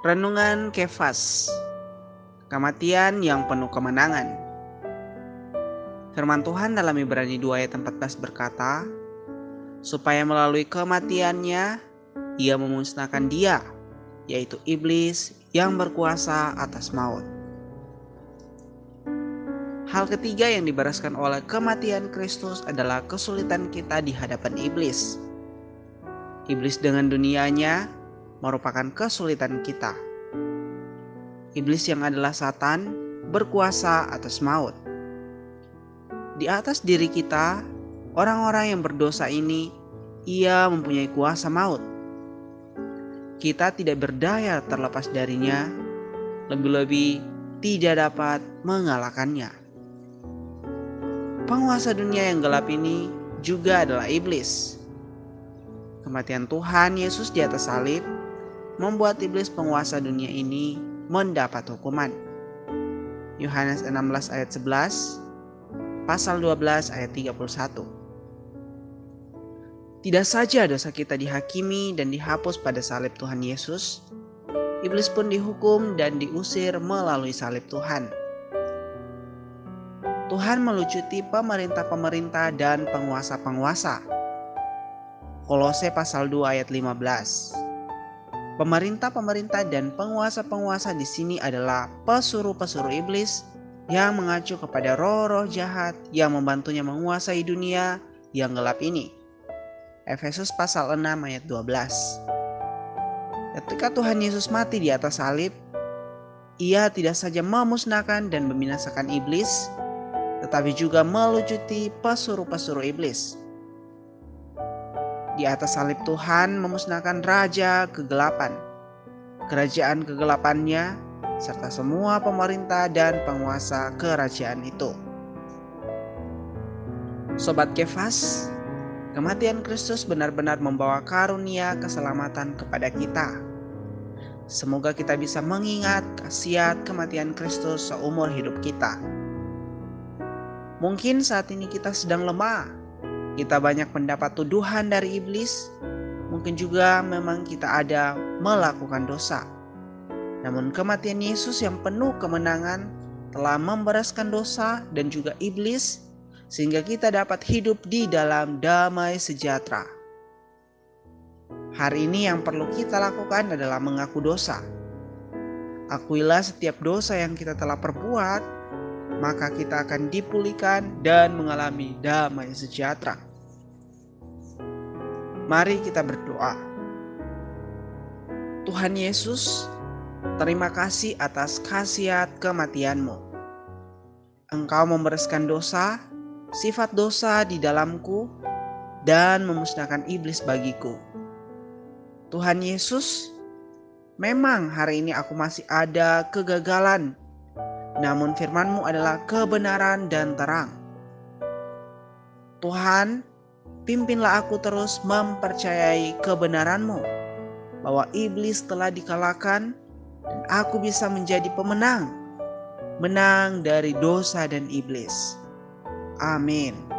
Renungan Kefas. Kematian yang penuh kemenangan. Firman Tuhan dalam Ibrani 2 ayat 14 berkata Supaya melalui kematiannya Ia memusnahkan dia Yaitu iblis yang berkuasa atas maut. Hal ketiga yang dibereskan oleh kematian Kristus adalah kesulitan kita di hadapan iblis. Iblis dengan dunianya merupakan kesulitan kita. Iblis yang adalah Satan berkuasa atas maut. Di atas diri kita, orang-orang yang berdosa ini, ia mempunyai kuasa maut. Kita tidak berdaya terlepas darinya, lebih-lebih tidak dapat mengalahkannya. Penguasa dunia yang gelap ini juga adalah iblis. Kematian Tuhan Yesus di atas salib membuat iblis penguasa dunia ini mendapat hukuman. Yohanes 16 ayat 11, pasal 12 ayat 31. Tidak saja dosa kita dihakimi dan dihapus pada salib Tuhan Yesus, iblis pun dihukum dan diusir melalui salib Tuhan. Tuhan melucuti pemerintah-pemerintah dan penguasa-penguasa. Kolose pasal 2 ayat 15. Pemerintah-pemerintah dan penguasa-penguasa di sini adalah pesuruh-pesuruh iblis yang mengacu kepada roh-roh jahat yang membantunya menguasai dunia yang gelap ini. Efesus pasal 6 ayat 12. Ketika Tuhan Yesus mati di atas salib, ia tidak saja memusnahkan dan membinasakan iblis, tetapi juga melucuti pesuruh-pesuruh iblis. Di atas salib Tuhan memusnahkan raja kegelapan, kerajaan kegelapannya, serta semua pemerintah dan penguasa kerajaan itu. Sobat Kefas, kematian Kristus benar-benar membawa karunia keselamatan kepada kita. Semoga kita bisa mengingat khasiat kematian Kristus seumur hidup kita. Mungkin saat ini kita sedang lemah, kita banyak mendapat tuduhan dari iblis, mungkin juga memang kita ada melakukan dosa. Namun kematian Yesus yang penuh kemenangan telah membereskan dosa dan juga iblis sehingga kita dapat hidup di dalam damai sejahtera. Hari ini yang perlu kita lakukan adalah mengaku dosa. Akuilah setiap dosa yang kita telah perbuat maka kita akan dipulihkan dan mengalami damai sejahtera. Mari kita berdoa. Tuhan Yesus, terima kasih atas khasiat kematianmu. Engkau membereskan dosa, sifat dosa di dalamku, dan memusnahkan iblis bagiku. Tuhan Yesus, memang hari ini aku masih ada kegagalan namun firmanmu adalah kebenaran dan terang. Tuhan, pimpinlah aku terus mempercayai kebenaranmu, bahwa iblis telah dikalahkan dan aku bisa menjadi pemenang, menang dari dosa dan iblis. Amin.